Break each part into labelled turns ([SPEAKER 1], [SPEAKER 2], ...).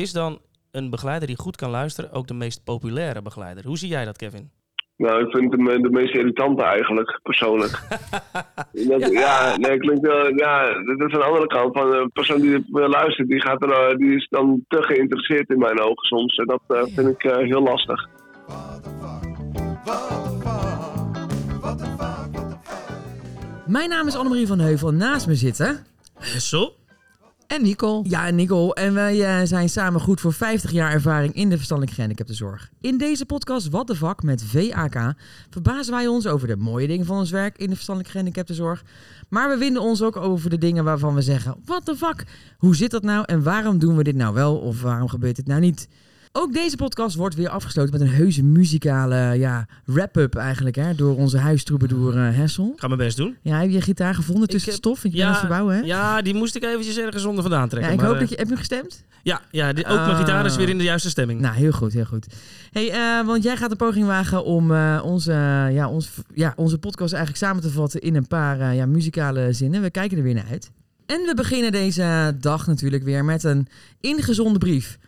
[SPEAKER 1] is dan een begeleider die goed kan luisteren ook de meest populaire begeleider? Hoe zie jij dat, Kevin?
[SPEAKER 2] Nou, ik vind hem eh, de meest irritante eigenlijk, persoonlijk. Dat, ja. nee, klinkt wel, ja, dat is een andere kant. Van een persoon die wil luisteren, die, gaat er, eh, die is dan te geïnteresseerd in mijn ogen soms. En dat eh, vind ik eh, heel lastig.
[SPEAKER 3] Mijn naam is Annemarie van Heuvel. Naast me zitten...
[SPEAKER 1] Hessel?
[SPEAKER 4] En Nicole.
[SPEAKER 3] Ja, en Nicole. En wij eh, zijn samen goed voor 50 jaar ervaring in de verstandelijke gehandicaptenzorg. In deze podcast Wat de Vak met VAK verbazen wij ons over de mooie dingen van ons werk in de verstandelijke gehandicaptenzorg. Maar we winden ons ook over de dingen waarvan we zeggen, wat de vak? Hoe zit dat nou en waarom doen we dit nou wel of waarom gebeurt dit nou niet? Ook deze podcast wordt weer afgesloten met een heuse muzikale ja, wrap-up eigenlijk hè, door onze huistroebedoer eh, Hessel.
[SPEAKER 1] Ik ga mijn best doen.
[SPEAKER 3] Ja, heb je je gitaar gevonden tussen
[SPEAKER 1] heb-
[SPEAKER 3] het stof? Want je het verbouwen, hè?
[SPEAKER 1] ja, die moest ik eventjes ergens onder vandaan
[SPEAKER 3] Ja,
[SPEAKER 1] trekken.
[SPEAKER 3] ik
[SPEAKER 1] maar,
[SPEAKER 3] hoop
[SPEAKER 1] eh,
[SPEAKER 3] dat je... Heb je gestemd?
[SPEAKER 1] Ja, ja die, ook mijn
[SPEAKER 3] Ah.
[SPEAKER 1] gitaar is weer in de juiste stemming.
[SPEAKER 3] Nou, heel goed, heel goed. Hey, eh, want jij gaat een poging wagen om eh, onze, ja, ons, ja, onze podcast eigenlijk samen te vatten in een paar ja, muzikale zinnen. We kijken er weer naar uit. En we beginnen deze dag natuurlijk weer met een ingezonde brief.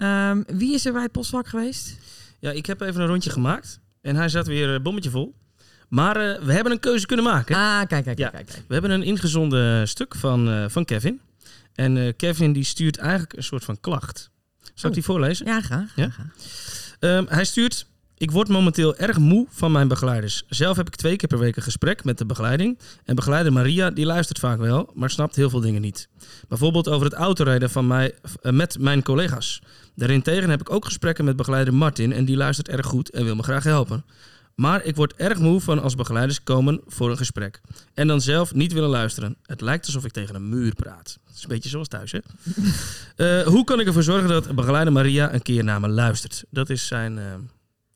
[SPEAKER 3] Ehm, wie is er bij het postvak geweest?
[SPEAKER 1] Ja, ik heb even een rondje gemaakt. En hij zat weer eh, bommetje vol. Maar eh, we hebben een keuze kunnen maken.
[SPEAKER 3] Ah, kijk, kijk, kijk,
[SPEAKER 1] Ja.
[SPEAKER 3] kijk. kijk.
[SPEAKER 1] We hebben een ingezonden stuk van, eh, van Kevin. En eh, Kevin die stuurt eigenlijk een soort van klacht. Zal ik
[SPEAKER 3] Oh.
[SPEAKER 1] die voorlezen?
[SPEAKER 3] Ja, graag.
[SPEAKER 1] Ja?
[SPEAKER 3] graag.
[SPEAKER 1] Ehm, hij stuurt... Ik word momenteel erg moe van mijn begeleiders. Zelf heb ik twee keer per week een gesprek met de begeleiding. En begeleider Maria, die luistert vaak wel, maar snapt heel veel dingen niet. Bijvoorbeeld over het autorijden van mij, eh, met mijn collega's. Daarentegen heb ik ook gesprekken met begeleider Martin en die luistert erg goed en wil me graag helpen. Maar ik word erg moe van als begeleiders komen voor een gesprek. En dan zelf niet willen luisteren. Het lijkt alsof ik tegen een muur praat. Het is een beetje zoals thuis, hè? Eh, hoe kan ik ervoor zorgen dat begeleider Maria een keer naar me luistert? Dat is zijn, eh,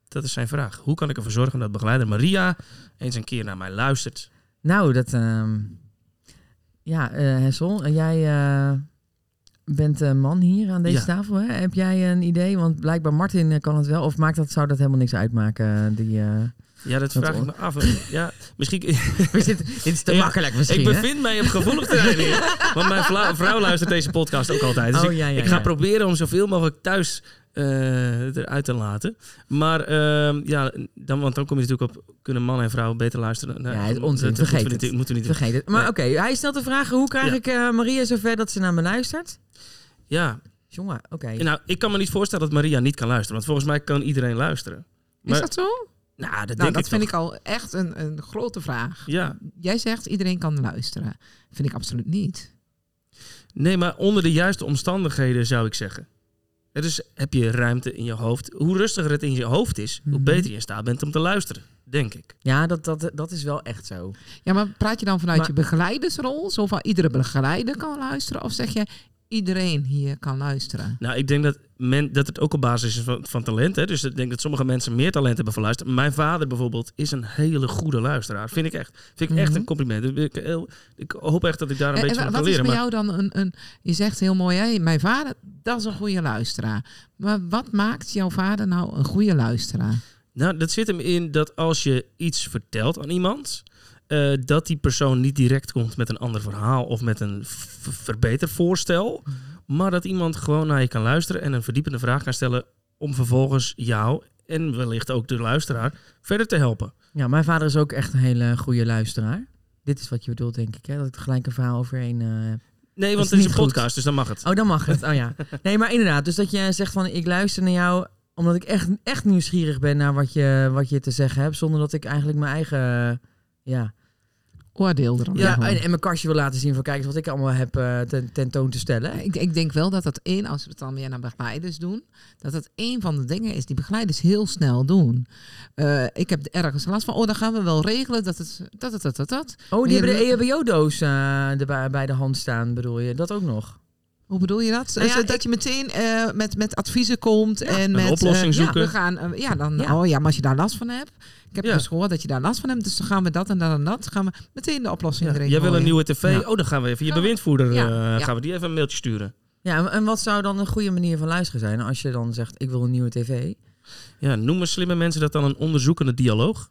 [SPEAKER 1] dat is zijn vraag. Hoe kan ik ervoor zorgen dat begeleider Maria eens een keer naar mij luistert?
[SPEAKER 3] Nou, dat... ehm, ja, eh Hessel, jij bent een man hier aan deze
[SPEAKER 1] Ja.
[SPEAKER 3] tafel. Hè? Heb jij een idee? Want blijkbaar Martin eh, kan het wel. Of maakt dat, zou dat helemaal niks uitmaken? Die, eh,
[SPEAKER 1] Ja, dat
[SPEAKER 3] Dat
[SPEAKER 1] vraag ik me af. Ja, misschien...
[SPEAKER 3] We zitten- dit is te
[SPEAKER 1] Ja,
[SPEAKER 3] makkelijk misschien,
[SPEAKER 1] ik
[SPEAKER 3] hè?
[SPEAKER 1] bevind mij op gevoelig terrein hier. Want mijn vrouw luistert deze podcast ook altijd. Dus
[SPEAKER 3] Oh,
[SPEAKER 1] ik,
[SPEAKER 3] ja, ja,
[SPEAKER 1] ik ga proberen om zoveel mogelijk thuis eh, eruit te laten. Maar ehm, ja, dan, want dan kom je natuurlijk op... Kunnen man en vrouw beter luisteren? Nou,
[SPEAKER 3] Ja, het onzin.
[SPEAKER 1] dat
[SPEAKER 3] Vergeet
[SPEAKER 1] moeten we
[SPEAKER 3] het.
[SPEAKER 1] niet, moeten we niet doen.
[SPEAKER 3] Vergeet het. Maar
[SPEAKER 1] Nee.
[SPEAKER 3] oké, hij stelt de vraag: hoe krijg
[SPEAKER 1] Ja.
[SPEAKER 3] ik eh, Maria zover dat ze naar me luistert?
[SPEAKER 1] Ja,
[SPEAKER 3] Jongen, oké.
[SPEAKER 1] nou, ik kan me niet voorstellen dat Maria niet kan luisteren. Want volgens mij kan iedereen luisteren.
[SPEAKER 4] Is dat zo?
[SPEAKER 1] Nou, dat
[SPEAKER 4] Nou, dat
[SPEAKER 1] ik
[SPEAKER 4] vind
[SPEAKER 1] toch.
[SPEAKER 4] ik al echt een, een grote vraag.
[SPEAKER 1] Ja,
[SPEAKER 4] Jij zegt iedereen kan luisteren. Vind ik absoluut niet.
[SPEAKER 1] nee, maar onder de juiste omstandigheden zou ik zeggen. Ja, Dus heb je ruimte in je hoofd. Hoe rustiger het in je hoofd is, hoe
[SPEAKER 3] Mhm.
[SPEAKER 1] beter je in staat bent om te luisteren, denk ik.
[SPEAKER 3] Ja, dat, dat, dat is wel echt zo.
[SPEAKER 4] Ja, maar praat je dan vanuit
[SPEAKER 3] Maar-
[SPEAKER 4] je begeleidersrol? Zo van iedere begeleider kan luisteren? Of zeg je iedereen hier kan luisteren?
[SPEAKER 1] Nou, ik denk dat, men, dat het ook op basis is van, van talent. Hè? Dus ik denk dat sommige mensen meer talent hebben van luisteren. Mijn vader bijvoorbeeld is een hele goede luisteraar. Vind ik echt. Vind ik echt
[SPEAKER 3] Mhm.
[SPEAKER 1] een compliment. Ik, heel- ik hoop echt dat ik daar een
[SPEAKER 4] En-
[SPEAKER 1] beetje
[SPEAKER 4] en
[SPEAKER 1] van
[SPEAKER 4] wat
[SPEAKER 1] kan
[SPEAKER 4] is
[SPEAKER 1] leren.
[SPEAKER 4] bij
[SPEAKER 1] Maar
[SPEAKER 4] jou dan een, een... Je zegt heel mooi, hè, mijn vader, dat is een goede luisteraar. Maar wat maakt jouw vader nou een goede luisteraar?
[SPEAKER 1] nou, dat zit hem in dat als je iets vertelt aan iemand... eh, dat die persoon niet direct komt met een ander verhaal of met een v- verbetervoorstel. Maar dat iemand gewoon naar je kan luisteren en een verdiepende vraag kan stellen om vervolgens jou en wellicht ook de luisteraar verder te helpen.
[SPEAKER 3] Ja, mijn vader is ook echt een hele goede luisteraar. Dit is wat je bedoelt, denk ik. Hè? Dat ik gelijk een verhaal overheen heb.
[SPEAKER 1] Nee, want het is een
[SPEAKER 3] goed.
[SPEAKER 1] podcast, dus dan mag het.
[SPEAKER 3] Oh, dan mag het. Oh ja. Nee, maar inderdaad. Dus dat je zegt van ik luister naar jou omdat ik echt, echt nieuwsgierig ben naar wat je, wat je te zeggen hebt. Zonder dat ik eigenlijk mijn eigen. Ja,
[SPEAKER 4] Oordeel
[SPEAKER 3] ja en, en mijn kastje wil laten zien van kijk wat ik allemaal heb eh, ten, tentoon te stellen.
[SPEAKER 4] Ik, ik denk wel dat dat één, als we het dan weer naar begeleiders doen, dat dat één van de dingen is die begeleiders heel snel doen. Eh, ik heb ergens last van, oh, dan gaan we wel regelen dat het dat, dat, dat, dat, dat.
[SPEAKER 3] Oh, die hebben de EHBO-doos eh erbij bij de hand staan, bedoel je? Dat ook nog?
[SPEAKER 4] Hoe bedoel je dat?
[SPEAKER 3] Nou ja,
[SPEAKER 4] Zodat
[SPEAKER 3] ik-
[SPEAKER 4] je meteen eh, met, met adviezen komt en
[SPEAKER 1] een
[SPEAKER 4] met
[SPEAKER 1] oplossing
[SPEAKER 4] eh, ja,
[SPEAKER 1] zoeken.
[SPEAKER 4] we gaan, eh, ja, dan,
[SPEAKER 3] Ja.
[SPEAKER 4] oh ja, maar als je daar last van hebt. Ik heb
[SPEAKER 1] Ja.
[SPEAKER 4] dus gehoord dat je daar last van hebt, dus dan gaan we dat en dat en dat. Gaan we meteen de oplossing
[SPEAKER 1] Ja,
[SPEAKER 4] erin
[SPEAKER 1] Jij wil een nieuwe tv?
[SPEAKER 3] Ja.
[SPEAKER 1] Oh, dan gaan we even je
[SPEAKER 4] Gaan we-
[SPEAKER 1] bewindvoerder,
[SPEAKER 4] Ja,
[SPEAKER 1] eh,
[SPEAKER 4] ja.
[SPEAKER 1] gaan we die even een mailtje sturen.
[SPEAKER 3] Ja, en- en wat zou dan een goede manier van luisteren zijn als je dan zegt ik wil een nieuwe tv?
[SPEAKER 1] Ja, noemen slimme mensen dat dan een onderzoekende dialoog?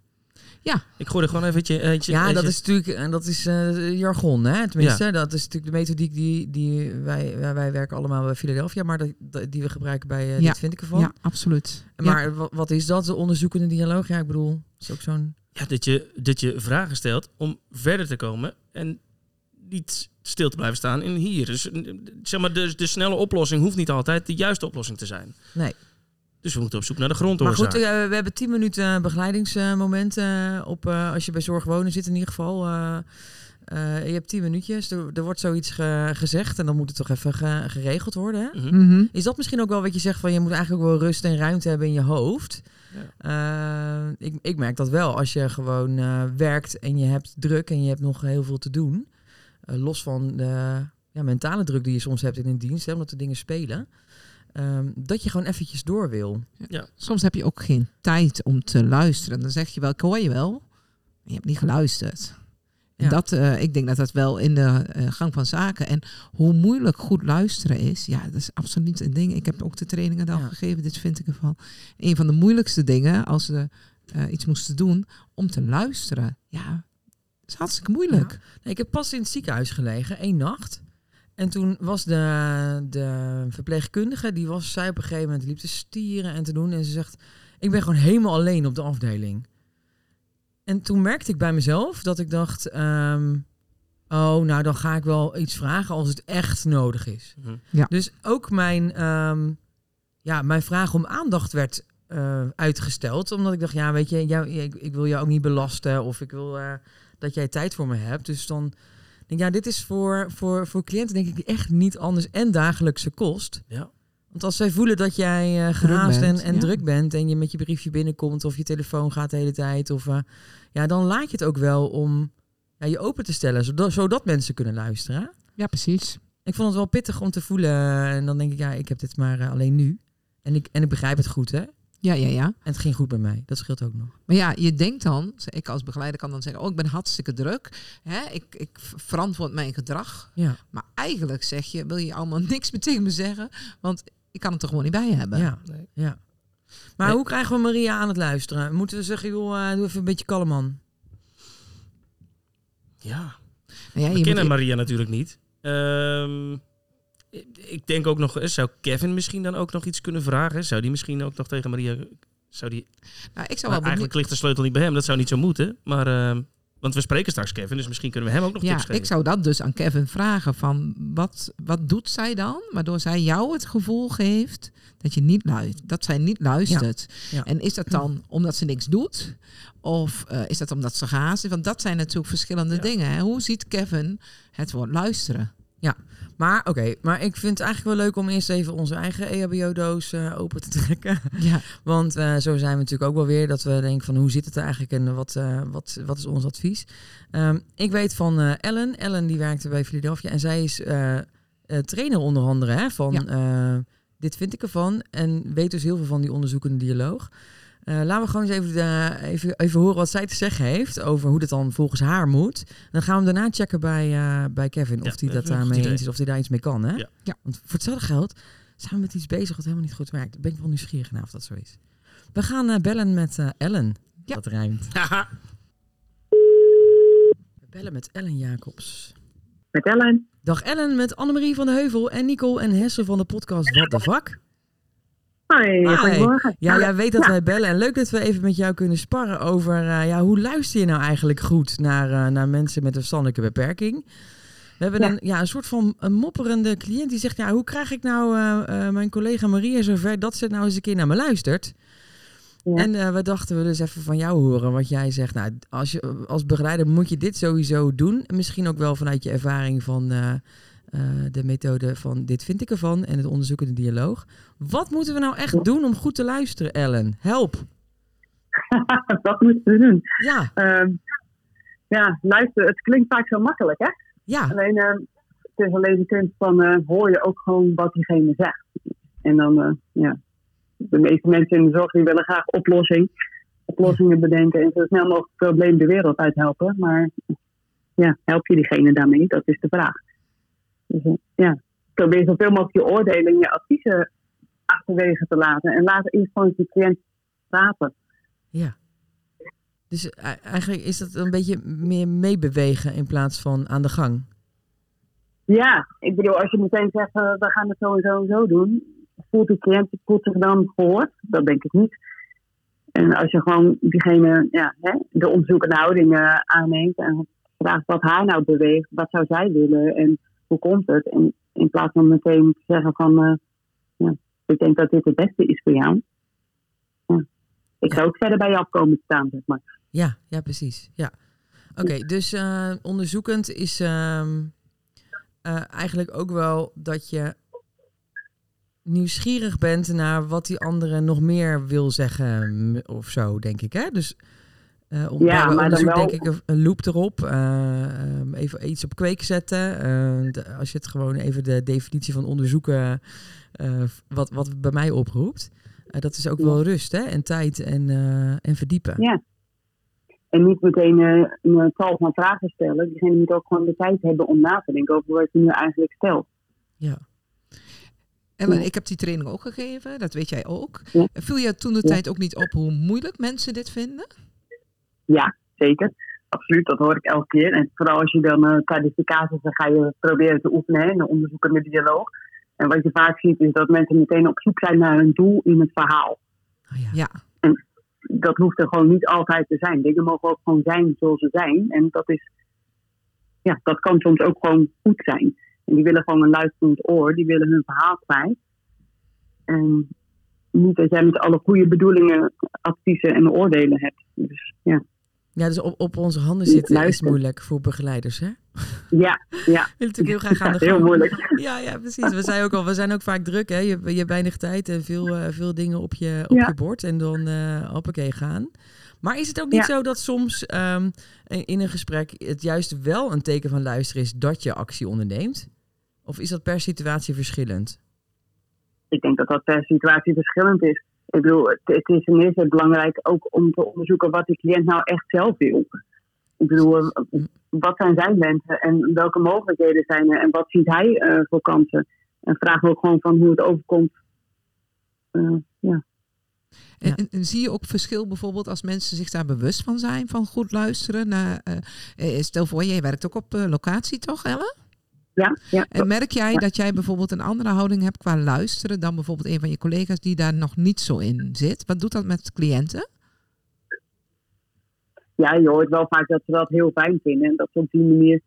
[SPEAKER 4] Ja.
[SPEAKER 1] Ik gooi er gewoon even eentje... eentje
[SPEAKER 3] Ja, dat is natuurlijk eh, dat is, eh, jargon, hè? Tenminste, dat is natuurlijk de methodiek die, die wij, wij, wij werken allemaal bij Philadelphia, maar dat, die we gebruiken bij eh,
[SPEAKER 4] Ja.
[SPEAKER 3] dit vind ik ervan.
[SPEAKER 4] Ja, absoluut.
[SPEAKER 3] Maar wa- wat is dat, de onderzoekende dialoog? Ja, ik bedoel, is ook zo'n...
[SPEAKER 1] Ja, dat je, dat je vragen stelt om verder te komen en niet stil te blijven staan in hier. Dus eh, zeg maar, de, de snelle oplossing hoeft niet altijd de juiste oplossing te zijn.
[SPEAKER 3] Nee.
[SPEAKER 1] Dus we moeten op zoek naar de
[SPEAKER 3] Maar
[SPEAKER 1] grondoorzaak.
[SPEAKER 3] goed, eh, we hebben 10 minuten begeleidingsmomenten eh, op, eh, als je bij zorg wonen zit in ieder geval. eh, eh, je hebt 10 minuutjes, er, er wordt zoiets ge- gezegd en dan moet het toch even ge- geregeld worden. Hè?
[SPEAKER 1] Mhm.
[SPEAKER 4] Mhm.
[SPEAKER 3] Is dat misschien ook wel wat je zegt van je moet eigenlijk ook wel rust en ruimte hebben in je hoofd? Eh, ik, ik merk dat wel als je gewoon eh, werkt en je hebt druk en je hebt nog heel veel te doen. eh, los van de ja, mentale druk die je soms hebt in een dienst, hè, omdat de dingen spelen. Ehm, dat je gewoon eventjes door wil.
[SPEAKER 4] Soms heb je ook geen tijd om te luisteren. Dan zeg je wel, ik hoor je wel, maar je hebt niet geluisterd. En
[SPEAKER 3] Ja.
[SPEAKER 4] dat, eh, ik denk dat dat wel in de eh, gang van zaken. En hoe moeilijk goed luisteren is, ja, dat is absoluut een ding. Ik heb ook de trainingen al
[SPEAKER 3] Ja.
[SPEAKER 4] gegeven, dit vind ik ervan. Een van de moeilijkste dingen, als we eh, iets moesten doen, om te luisteren. Ja, dat is hartstikke moeilijk.
[SPEAKER 3] Nee, ik heb pas in het ziekenhuis gelegen, één nacht. En toen was de, de verpleegkundige, die was, zij op een gegeven moment liep te stieren en te doen. En ze zegt, ik ben gewoon helemaal alleen op de afdeling. En toen merkte ik bij mezelf dat ik dacht, ehm, oh, nou dan ga ik wel iets vragen als het echt nodig is.
[SPEAKER 1] Mhm.
[SPEAKER 4] Ja.
[SPEAKER 3] Dus ook mijn, ehm, ja, mijn vraag om aandacht werd eh, uitgesteld. Omdat ik dacht, ja, weet je, jou, ik, ik wil jou ook niet belasten of ik wil eh, dat jij tijd voor me hebt. Dus dan denk ja, dit is voor, voor, voor cliënten denk ik echt niet anders en dagelijkse kost.
[SPEAKER 1] Ja.
[SPEAKER 3] Want als zij voelen dat jij eh gehaast en, en
[SPEAKER 4] ja.
[SPEAKER 3] druk bent en je met je briefje binnenkomt of je telefoon gaat de hele tijd, of, eh, ja, dan laat je het ook wel om ja, je open te stellen, zodat, zodat mensen kunnen luisteren.
[SPEAKER 4] Ja, precies.
[SPEAKER 3] Ik vond het wel pittig om te voelen en dan denk ik, ja, ik heb dit maar eh, alleen nu. En ik, en ik begrijp het goed, hè? En
[SPEAKER 4] Ja, ja, ja.
[SPEAKER 3] het ging goed bij mij. Dat scheelt ook nog.
[SPEAKER 4] Maar ja, je denkt dan, ik als begeleider kan dan zeggen, oh, ik ben hartstikke druk. Hè? Ik, ik verantwoord mijn gedrag.
[SPEAKER 3] Ja,
[SPEAKER 4] Maar eigenlijk zeg je, wil je allemaal niks meer tegen me zeggen, want ik kan het er gewoon niet bij hebben.
[SPEAKER 3] ja,
[SPEAKER 1] Nee.
[SPEAKER 3] ja. Maar
[SPEAKER 1] Nee.
[SPEAKER 3] hoe krijgen we Maria aan het luisteren? Moeten we zeggen, joh, eh, doe even een beetje kalm, man.
[SPEAKER 1] Ja.
[SPEAKER 4] Nou ja,
[SPEAKER 1] We
[SPEAKER 4] je
[SPEAKER 1] kennen
[SPEAKER 4] moet-
[SPEAKER 1] Maria natuurlijk niet. Ehm, ik- denk ook nog, eh, zou Kevin misschien dan ook nog iets kunnen vragen? Zou die misschien ook nog tegen Maria... Zou die,
[SPEAKER 4] nou, ik zou wel
[SPEAKER 1] eigenlijk ligt de sleutel niet bij hem, dat zou niet zo moeten. Maar, ehm, want we spreken straks Kevin, dus misschien kunnen we hem ook nog
[SPEAKER 4] Ja,
[SPEAKER 1] tips geven.
[SPEAKER 4] ik zou dat dus aan Kevin vragen van wat, wat doet zij dan, waardoor zij jou het gevoel geeft dat je niet luistert, dat zij niet luistert.
[SPEAKER 3] Ja.
[SPEAKER 4] En is dat dan omdat ze niks doet, of eh, is dat omdat ze gehaast is? Want dat zijn natuurlijk verschillende dingen. Hè? Hoe ziet Kevin het woord luisteren?
[SPEAKER 3] Maar oké, maar ik vind het eigenlijk wel leuk om eerst even onze eigen EHBO-doos eh, open te trekken.
[SPEAKER 4] Ja,
[SPEAKER 3] Want eh, zo zijn we natuurlijk ook wel weer dat we denken van hoe zit het eigenlijk en wat, eh, wat, wat is ons advies. Ehm, ik weet van Ellen. Ellen die werkte bij Philadelphia en zij is trainer onder andere hè, van
[SPEAKER 4] Ja.
[SPEAKER 3] dit vind ik ervan en weet dus heel veel van die onderzoekende dialoog. Eh, laten we gewoon eens even, de- even, even horen wat zij te zeggen heeft over hoe dit dan volgens haar moet. Dan gaan we hem daarna checken bij, eh, bij Kevin of hij
[SPEAKER 1] dat
[SPEAKER 3] dat daarmee eens is, of hij daar iets mee kan. Hè?
[SPEAKER 1] Ja.
[SPEAKER 4] Ja.
[SPEAKER 3] Want voor hetzelfde geld zijn we met iets bezig wat helemaal niet goed werkt. Ben ik wel nieuwsgierig naar of dat zo is. We gaan eh, bellen met eh, Ellen.
[SPEAKER 4] Ja.
[SPEAKER 3] Dat rijmt. We bellen met Ellen Jacobs.
[SPEAKER 5] Met Ellen.
[SPEAKER 3] Dag Ellen met Annemarie van de Heuvel en Nicole en Hesse van de podcast What the Fuck.
[SPEAKER 5] Hoi,
[SPEAKER 3] Hi.
[SPEAKER 5] goedemorgen.
[SPEAKER 3] Ja, jij weet dat
[SPEAKER 5] Ja.
[SPEAKER 3] wij bellen en leuk dat we even met jou kunnen sparren over eh, ja, hoe luister je nou eigenlijk goed naar, eh, naar mensen met een verstandelijke beperking. We hebben
[SPEAKER 5] Ja.
[SPEAKER 3] Een, ja, een soort van een mopperende cliënt die zegt, ja, hoe krijg ik nou eh, mijn collega Maria zover dat ze nou eens een keer naar me luistert?
[SPEAKER 5] Ja.
[SPEAKER 3] En we dachten we dus even van jou horen wat jij zegt. Nou, als, je, als begeleider moet je dit sowieso doen. Misschien ook wel vanuit je ervaring van eh, de methode van dit vind ik ervan en het onderzoekende dialoog. Wat moeten we nou echt doen om goed te luisteren, Ellen? Help!
[SPEAKER 5] Wat moeten we doen?
[SPEAKER 3] Ja,
[SPEAKER 5] Ehm, ja, luister, het klinkt vaak zo makkelijk, hè?
[SPEAKER 3] ja,
[SPEAKER 5] Alleen, ehm, het is alleen de kunst van, eh, hoor je ook gewoon wat diegene zegt. En dan, eh, ja, de meeste mensen in de zorg die willen graag oplossing, oplossingen bedenken en zo snel mogelijk het probleem de wereld uit helpen. Maar ja, help je diegene daarmee? Dat is de vraag. Dus eh, ja, probeer zoveel mogelijk je oordelen en je adviezen achterwege te laten. En laat eerst gewoon je cliënt praten.
[SPEAKER 3] ja. Dus e- eigenlijk is dat een beetje meer meebewegen in plaats van aan de gang.
[SPEAKER 5] Ja, ik bedoel, als je meteen zegt, eh, we gaan het zo en zo en zo doen, voelt die cliënt voelt zich dan gehoord? Dat denk ik niet. En als je gewoon diegene, ja, hè, de onderzoekende houding eh, aanneemt en vraagt wat haar nou beweegt, wat zou zij willen en hoe komt het? En in plaats van meteen te zeggen van, eh, ja, ik denk dat dit het beste is voor jou. Ja. Ik zou ook verder bij je afkomen te staan, zeg maar.
[SPEAKER 3] Ja, ja, precies. Ja. Oké, dus eh, onderzoekend is ehm, eh, eigenlijk ook wel dat je nieuwsgierig bent naar wat die andere nog meer wil zeggen of zo, denk ik. Hè? Dus eh om,
[SPEAKER 5] Ja, maar dan wel-
[SPEAKER 3] denk ik een, een loop erop. eh, ehm, even iets op kweek zetten. Eh, de- als je het gewoon even de definitie van onderzoeken, wat, wat bij mij oproept. dat is ook
[SPEAKER 5] Ja.
[SPEAKER 3] wel rust hè? en tijd en, en verdiepen.
[SPEAKER 5] Ja. En niet meteen een tal van vragen stellen. Diegene moet ook gewoon de tijd hebben om na te denken over wat je nu eigenlijk stelt.
[SPEAKER 3] Ja.
[SPEAKER 5] Ja.
[SPEAKER 4] ik heb die training ook gegeven, dat weet jij ook.
[SPEAKER 5] Ja.
[SPEAKER 4] Viel je toen de tijd ook niet op hoe moeilijk mensen dit vinden?
[SPEAKER 5] Ja, zeker. Absoluut, dat hoor ik elke keer. En vooral als je dan eh tijdens de casussen ga je proberen te oefenen hè, in de onderzoekende dialoog. En wat je vaak ziet is dat mensen meteen op zoek zijn naar een doel in het verhaal.
[SPEAKER 3] Oh, ja.
[SPEAKER 4] Ja,
[SPEAKER 5] Dat hoeft er gewoon niet altijd te zijn. Dingen mogen ook gewoon zijn zoals ze zijn. En dat is, ja, dat kan soms ook gewoon goed zijn. En die willen gewoon een luisterend oor, die willen hun verhaal kwijt. En niet dat jij met alle goede bedoelingen adviezen en oordelen hebt. Dus ja,
[SPEAKER 3] Ja, dus op, op onze handen zitten is
[SPEAKER 5] Luisteren.
[SPEAKER 3] moeilijk voor begeleiders, hè?
[SPEAKER 5] ja, ja.
[SPEAKER 3] wil natuurlijk heel graag aan de
[SPEAKER 5] Ja, heel
[SPEAKER 3] gang.
[SPEAKER 5] moeilijk.
[SPEAKER 3] Ja, ja, precies. We zijn ook al, we zijn ook vaak druk, hè? Je, je hebt weinig tijd en veel, eh, veel dingen op je, op
[SPEAKER 5] Ja.
[SPEAKER 3] je bord en dan eh hoppakee gaan. Maar is het ook niet
[SPEAKER 5] Ja.
[SPEAKER 3] zo dat soms ehm, in een gesprek het juist wel een teken van luisteren is dat je actie onderneemt? Of is dat per situatie verschillend?
[SPEAKER 5] Ik denk dat dat per situatie verschillend is. Ik bedoel, het, het is ten eerste belangrijk ook om te onderzoeken wat die cliënt nou echt zelf wil. Ik bedoel, eh, wat zijn zijn wensen en welke mogelijkheden zijn er en wat ziet hij eh, voor kansen? En vraag ook gewoon van hoe het overkomt. Eh, ja.
[SPEAKER 4] En,
[SPEAKER 3] Ja.
[SPEAKER 4] en- en zie je ook verschil bijvoorbeeld als mensen zich daar bewust van zijn, van goed luisteren? Naar, stel voor, jij werkt ook op locatie toch, Ellen?
[SPEAKER 5] Ja, ja,
[SPEAKER 4] En merk jij
[SPEAKER 5] Ja.
[SPEAKER 4] dat jij bijvoorbeeld een andere houding hebt qua luisteren dan bijvoorbeeld een van je collega's die daar nog niet zo in zit? Wat doet dat met cliënten?
[SPEAKER 5] ja, je hoort wel vaak dat ze dat heel fijn vinden. En dat ze op die manier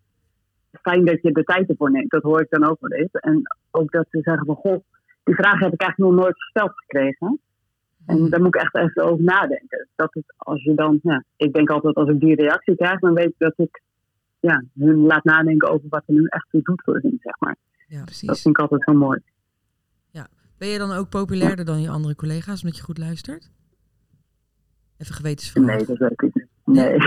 [SPEAKER 5] fijn dat je de tijd ervoor neemt. Dat hoor ik dan ook wel eens. En ook dat ze zeggen van, goh, die vraag heb ik eigenlijk nog nooit gesteld gekregen. En daar moet ik echt even over nadenken. Dat is als je dan, ja, ik denk altijd als ik die reactie krijg, dan weet ik dat ik ja, hun laat nadenken over wat er nu echt toe doet voor hun, zeg maar.
[SPEAKER 3] Ja,
[SPEAKER 5] Dat
[SPEAKER 4] Precies.
[SPEAKER 5] vind ik altijd heel mooi.
[SPEAKER 3] Ben je dan ook populairder dan je andere collega's omdat je goed luistert? Even gewetensvraag.
[SPEAKER 5] Nee, dat weet ik niet. Nee.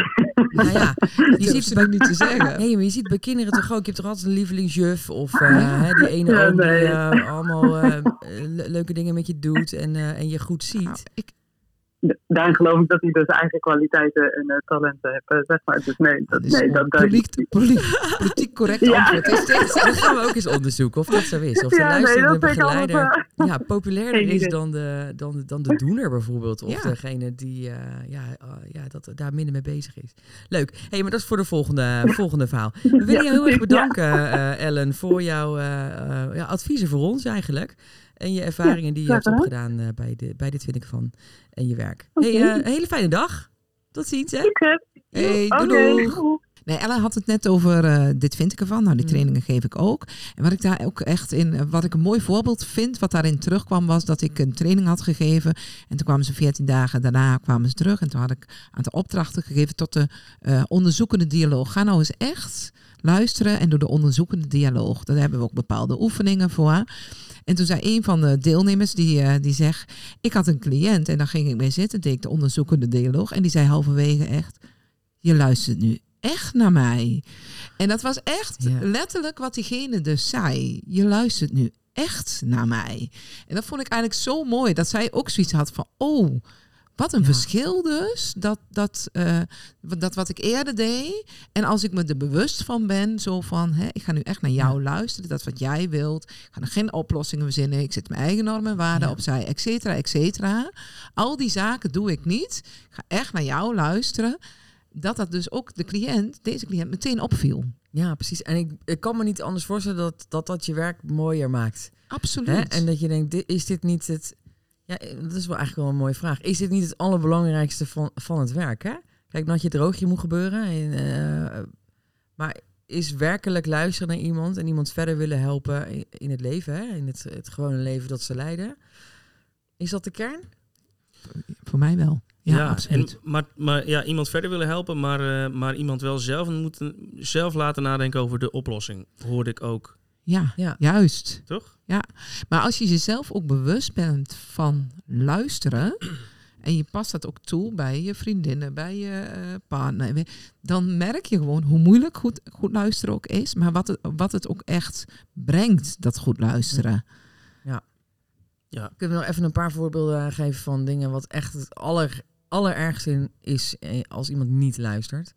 [SPEAKER 3] Nou ja, je ziet
[SPEAKER 4] het niet te zeggen.
[SPEAKER 3] Nee, maar je ziet bij kinderen toch ook. Je hebt toch altijd een lievelingsjuf of eh, hè, die ene
[SPEAKER 5] Ja,
[SPEAKER 3] oom die eh, allemaal eh, le- leuke dingen met je doet en, eh, en je goed ziet.
[SPEAKER 4] Nou, ik,
[SPEAKER 5] Daarin geloof ik dat hij dus eigen kwaliteiten en eh, talenten heeft, eh, zeg maar. Dus nee, dat,
[SPEAKER 4] dus
[SPEAKER 5] nee, dat, dat
[SPEAKER 4] politiek, politiek, politiek correct
[SPEAKER 5] Ja.
[SPEAKER 4] antwoord is dit.
[SPEAKER 3] Dan gaan we ook eens onderzoeken of dat zo is. Of de
[SPEAKER 5] Ja, nee,
[SPEAKER 3] luisterende
[SPEAKER 5] dat altijd,
[SPEAKER 3] begeleider ja, populairder is dan de, dan, de- dan de doener bijvoorbeeld. Of
[SPEAKER 4] Ja.
[SPEAKER 3] degene die eh, ja, ja, dat, daar minder mee bezig is. Leuk. hey, maar dat is voor de volgende, volgende verhaal. We willen je heel erg bedanken, Ellen, voor jouw ja, adviezen voor ons eigenlijk. En je ervaringen die je hebt opgedaan eh, bij, de, bij dit vind ik van en je werk.
[SPEAKER 5] Oké.
[SPEAKER 3] Hey, eh, een hele fijne dag. Tot ziens, hè?
[SPEAKER 4] Hey, doei, doei. Nee, Ellen had het net over eh, dit vind ik ervan. Nou, die
[SPEAKER 3] Mm.
[SPEAKER 4] trainingen geef ik ook. En wat ik daar ook echt in, wat ik een mooi voorbeeld vind, wat daarin terugkwam, was dat ik een training had gegeven. En toen kwamen ze 14 dagen daarna kwamen ze terug. En toen had ik een aantal opdrachten gegeven tot de onderzoekende dialoog. Ga nou eens echt luisteren en doe de onderzoekende dialoog. Daar hebben we ook bepaalde oefeningen voor. En toen zei een van de deelnemers, die, eh, die zegt, ik had een cliënt en daar ging ik mee zitten, deed ik de onderzoekende dialoog. En die zei halverwege echt, je luistert nu echt naar mij. En dat was echt
[SPEAKER 3] Ja.
[SPEAKER 4] letterlijk wat diegene dus zei. Je luistert nu echt naar mij. En dat vond ik eigenlijk zo mooi. Dat zij ook zoiets had van, oh, Wat een
[SPEAKER 3] Ja.
[SPEAKER 4] verschil dus, dat, dat, wat- dat wat ik eerder deed. En als ik me er bewust van ben, zo van, hè, ik ga nu echt naar jou luisteren, dat wat jij wilt. Ik ga er geen oplossingen verzinnen, ik zet mijn eigen normen en waarden
[SPEAKER 3] Ja.
[SPEAKER 4] opzij, et cetera, et cetera. Al die zaken doe ik niet. Ik ga echt naar jou luisteren. Dat dat dus ook de cliënt, deze cliënt, meteen opviel.
[SPEAKER 3] Ja, precies. En ik, ik kan me niet anders voorstellen dat dat, dat je werk mooier maakt.
[SPEAKER 4] Absoluut.
[SPEAKER 3] Hè? En dat je denkt, dit, is dit niet het... Ja, dat is wel eigenlijk wel een mooie vraag. Is dit niet het allerbelangrijkste van, van het werk? Hè? Kijk, dat je droogje moet gebeuren. En, eh, maar is werkelijk luisteren naar iemand en iemand verder willen helpen in, in het leven, hè? in het, het gewone leven dat ze leiden. Is dat de kern?
[SPEAKER 4] Voor mij wel. Ja, absoluut.
[SPEAKER 1] En, maar, maar ja, iemand verder willen helpen, maar, eh, maar iemand wel zelf, moeten, zelf laten nadenken over de oplossing. Hoorde ik ook,
[SPEAKER 4] Ja,
[SPEAKER 3] Ja.
[SPEAKER 4] juist.
[SPEAKER 1] toch?
[SPEAKER 4] Maar als je jezelf ook bewust bent van luisteren. En je past dat ook toe bij je vriendinnen, bij je eh, partner. Dan merk je gewoon hoe moeilijk goed, goed luisteren ook is. Maar wat het, wat het ook echt brengt, dat goed luisteren.
[SPEAKER 3] Kunnen we nog even een paar voorbeelden geven van dingen wat echt het aller, allerergste is eh, als iemand niet luistert?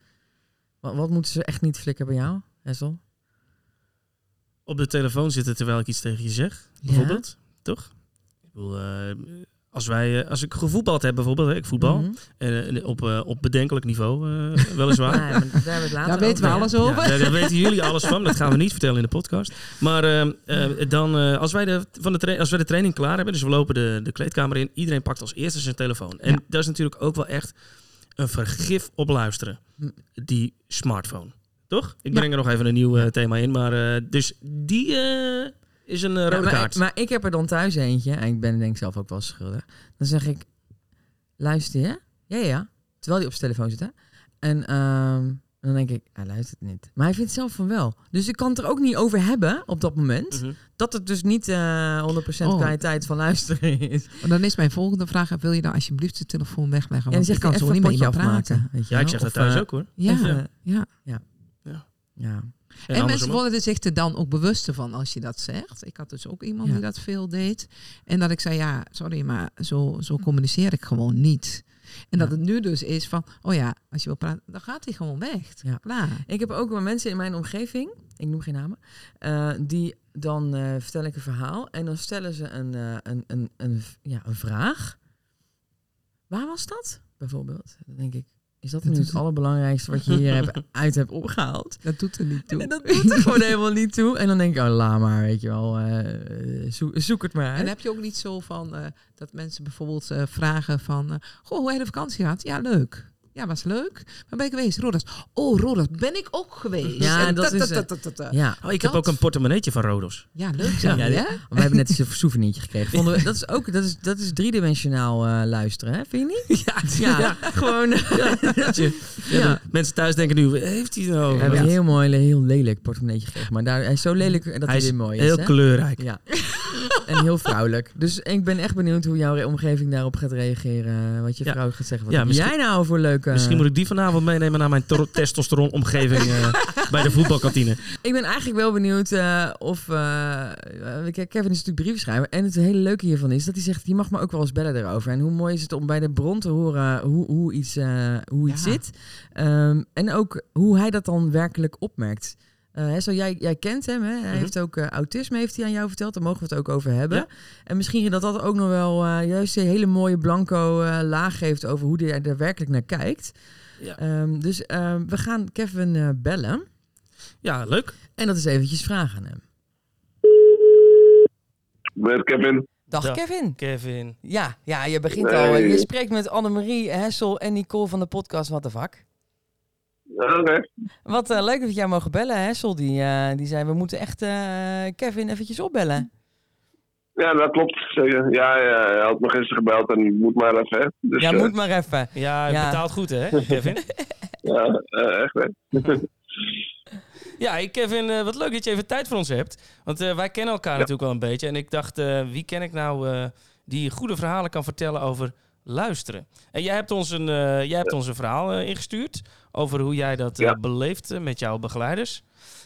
[SPEAKER 3] Wat, wat moeten ze echt niet flikken bij jou, Hessel?
[SPEAKER 1] Op de telefoon zitten terwijl ik iets tegen je zeg, bijvoorbeeld. Toch? Ik bedoel, eh, als, wij, eh, als ik gevoetbald heb bijvoorbeeld, hè, ik voetbal, en, eh, op, eh, op bedenkelijk niveau eh, weliswaar.
[SPEAKER 3] Maar daar we
[SPEAKER 4] Daar weten we alles
[SPEAKER 1] Ja,
[SPEAKER 4] over.
[SPEAKER 1] daar, daar weten jullie alles van. Dat gaan we niet vertellen in de podcast. Maar ehm, eh, dan, eh, als, wij de, van de als wij de training klaar hebben, dus we lopen de, de kleedkamer in, iedereen pakt als eerste zijn telefoon. En
[SPEAKER 4] Ja.
[SPEAKER 1] dat is natuurlijk ook wel echt een vergif op luisteren.
[SPEAKER 3] Hm.
[SPEAKER 1] Die smartphone. Toch? Ik
[SPEAKER 4] Ja.
[SPEAKER 1] breng er nog even een nieuw eh, thema in. Maar eh, dus die eh, is een
[SPEAKER 3] Ja,
[SPEAKER 1] rode
[SPEAKER 3] maar,
[SPEAKER 1] kaart.
[SPEAKER 3] maar ik heb er dan thuis eentje, en ik ben denk ik zelf ook wel schuldig. Dan zeg ik, luister je? Ja, ja. Terwijl hij op zijn telefoon zit, hè? En ehm, dan denk ik, hij luistert niet. Maar hij vindt zelf van wel. Dus ik kan het er ook niet over hebben op dat moment.
[SPEAKER 1] Mhm.
[SPEAKER 3] Dat het dus niet eh 100%
[SPEAKER 4] Oh.
[SPEAKER 3] kwaliteit van luisteren is.
[SPEAKER 4] Maar Dan is mijn volgende vraag, wil je dan alsjeblieft de telefoon wegleggen?
[SPEAKER 3] En dan
[SPEAKER 4] Want ik kan zo niet met
[SPEAKER 3] afmaken.
[SPEAKER 4] praten.
[SPEAKER 3] Weet je
[SPEAKER 1] Ja, ik zeg dat thuis ook hoor.
[SPEAKER 4] Ja,
[SPEAKER 3] Even-
[SPEAKER 4] ja.
[SPEAKER 3] Ja.
[SPEAKER 1] En,
[SPEAKER 4] En, mensen worden er zich er dan ook bewuster van als je dat zegt. Ik had dus ook iemand
[SPEAKER 3] Ja.
[SPEAKER 4] die dat veel deed. En dat ik zei, ja, sorry, maar zo, zo communiceer ik gewoon niet. En dat
[SPEAKER 3] Ja.
[SPEAKER 4] het nu dus is van, oh ja, als je wil praten, dan gaat hij gewoon weg.
[SPEAKER 3] Ja.
[SPEAKER 4] Klaar.
[SPEAKER 3] Ik heb ook wel mensen in mijn omgeving, ik noem geen namen, eh, die dan eh, vertel ik een verhaal en dan stellen ze een, eh, een, een, een, ja, een vraag. Waar was dat? Bijvoorbeeld. Dan denk ik, is dat,
[SPEAKER 4] Dat
[SPEAKER 3] nu het allerbelangrijkste wat je hier hebt, uit hebt opgehaald?
[SPEAKER 4] Dat doet er niet toe.
[SPEAKER 3] En dat doet er gewoon helemaal niet toe. En dan denk ik, oh, la maar, weet je wel, eh, zoek, zoek het maar
[SPEAKER 4] En heb je ook niet zo van eh, dat mensen bijvoorbeeld eh, vragen van, goh, hoe heb je de vakantie gehad? Ja, leuk. Ja, was leuk. Waar ben je geweest? Rodas. Oh, Rodas, ben ik ook geweest.
[SPEAKER 3] Ja,
[SPEAKER 4] En
[SPEAKER 3] dat
[SPEAKER 4] ta-
[SPEAKER 3] is,
[SPEAKER 4] ta-
[SPEAKER 3] eh,
[SPEAKER 4] ta-
[SPEAKER 3] Ja,
[SPEAKER 1] Oh, ik heb ook een portemonneetje van Rodos.
[SPEAKER 4] Ja, leuk
[SPEAKER 3] Ja, we hebben net een souvenirtje gekregen. Vonden we, dat is ook dat is, dat is driedimensionaal eh, luisteren, hè? vind je niet?
[SPEAKER 1] Ja,
[SPEAKER 3] Ja, gewoon.
[SPEAKER 1] ja, Mensen thuis denken nu, heeft hij nou?
[SPEAKER 3] We hebben een heel mooi, heel lelijk portemonneetje gekregen. Maar daar, hij is zo lelijk dat hij,
[SPEAKER 1] Hij is
[SPEAKER 3] weer mooi is.
[SPEAKER 1] heel
[SPEAKER 3] hè?
[SPEAKER 1] kleurrijk.
[SPEAKER 3] Ja. en heel vrouwelijk. Dus ik ben echt benieuwd hoe jouw omgeving daarop gaat reageren. Wat je vrouw gaat zeggen. Wat heb jij nou voor leuke...
[SPEAKER 1] Misschien moet ik die vanavond meenemen naar mijn to- testosteron-omgeving eh, bij de voetbalkantine.
[SPEAKER 3] Ik ben eigenlijk wel benieuwd eh, of... eh, eh, Kevin is natuurlijk briefschrijver. En het hele leuke hiervan is dat hij zegt... je mag me ook wel eens bellen erover. En hoe mooi is het om bij de bron te horen hoe, hoe iets, eh, hoe iets
[SPEAKER 4] Ja.
[SPEAKER 3] zit. Ehm, en ook hoe hij dat dan werkelijk opmerkt. Eh, hè, zo jij, jij kent hem, hè? hij
[SPEAKER 1] Mhm.
[SPEAKER 3] heeft ook eh, autisme, heeft hij aan jou verteld. Daar mogen we het ook over hebben.
[SPEAKER 1] Ja.
[SPEAKER 3] En misschien dat dat ook nog wel eh, juist een hele mooie blanco eh, laag geeft over hoe hij er werkelijk naar kijkt.
[SPEAKER 1] Ja.
[SPEAKER 3] Ehm, dus ehm, we gaan Kevin eh, bellen.
[SPEAKER 1] Ja, leuk.
[SPEAKER 3] En dat is eventjes vragen aan hem.
[SPEAKER 2] Met Kevin.
[SPEAKER 3] Dag
[SPEAKER 1] Dag.
[SPEAKER 3] Kevin.
[SPEAKER 1] Kevin.
[SPEAKER 3] Ja, ja, je begint
[SPEAKER 2] Hey.
[SPEAKER 3] al. Je spreekt met Annemarie Hessel en Nicole van de podcast Wat de Vak.
[SPEAKER 2] Oké.
[SPEAKER 3] Wat eh, leuk dat we jou mogen bellen. Hessel die, eh, die zei, we moeten echt eh, Kevin eventjes opbellen.
[SPEAKER 2] Ja, dat klopt. Zeker. Ja, ja, hij had me gisteren gebeld en moet maar even. Hè. Dus,
[SPEAKER 3] ja, moet maar even.
[SPEAKER 1] Ja, hij
[SPEAKER 3] Ja.
[SPEAKER 1] betaalt goed hè, Kevin?
[SPEAKER 2] ja, eh, echt hè.
[SPEAKER 1] ja, Kevin, wat leuk dat je even tijd voor ons hebt. Want eh, wij kennen elkaar natuurlijk wel een beetje. En ik dacht, eh, wie ken ik nou eh, die goede verhalen kan vertellen over luisteren? En jij hebt ons een, eh, jij hebt ons een verhaal ingestuurd over hoe jij dat eh,
[SPEAKER 2] Ja.
[SPEAKER 1] beleeft eh, met jouw begeleiders.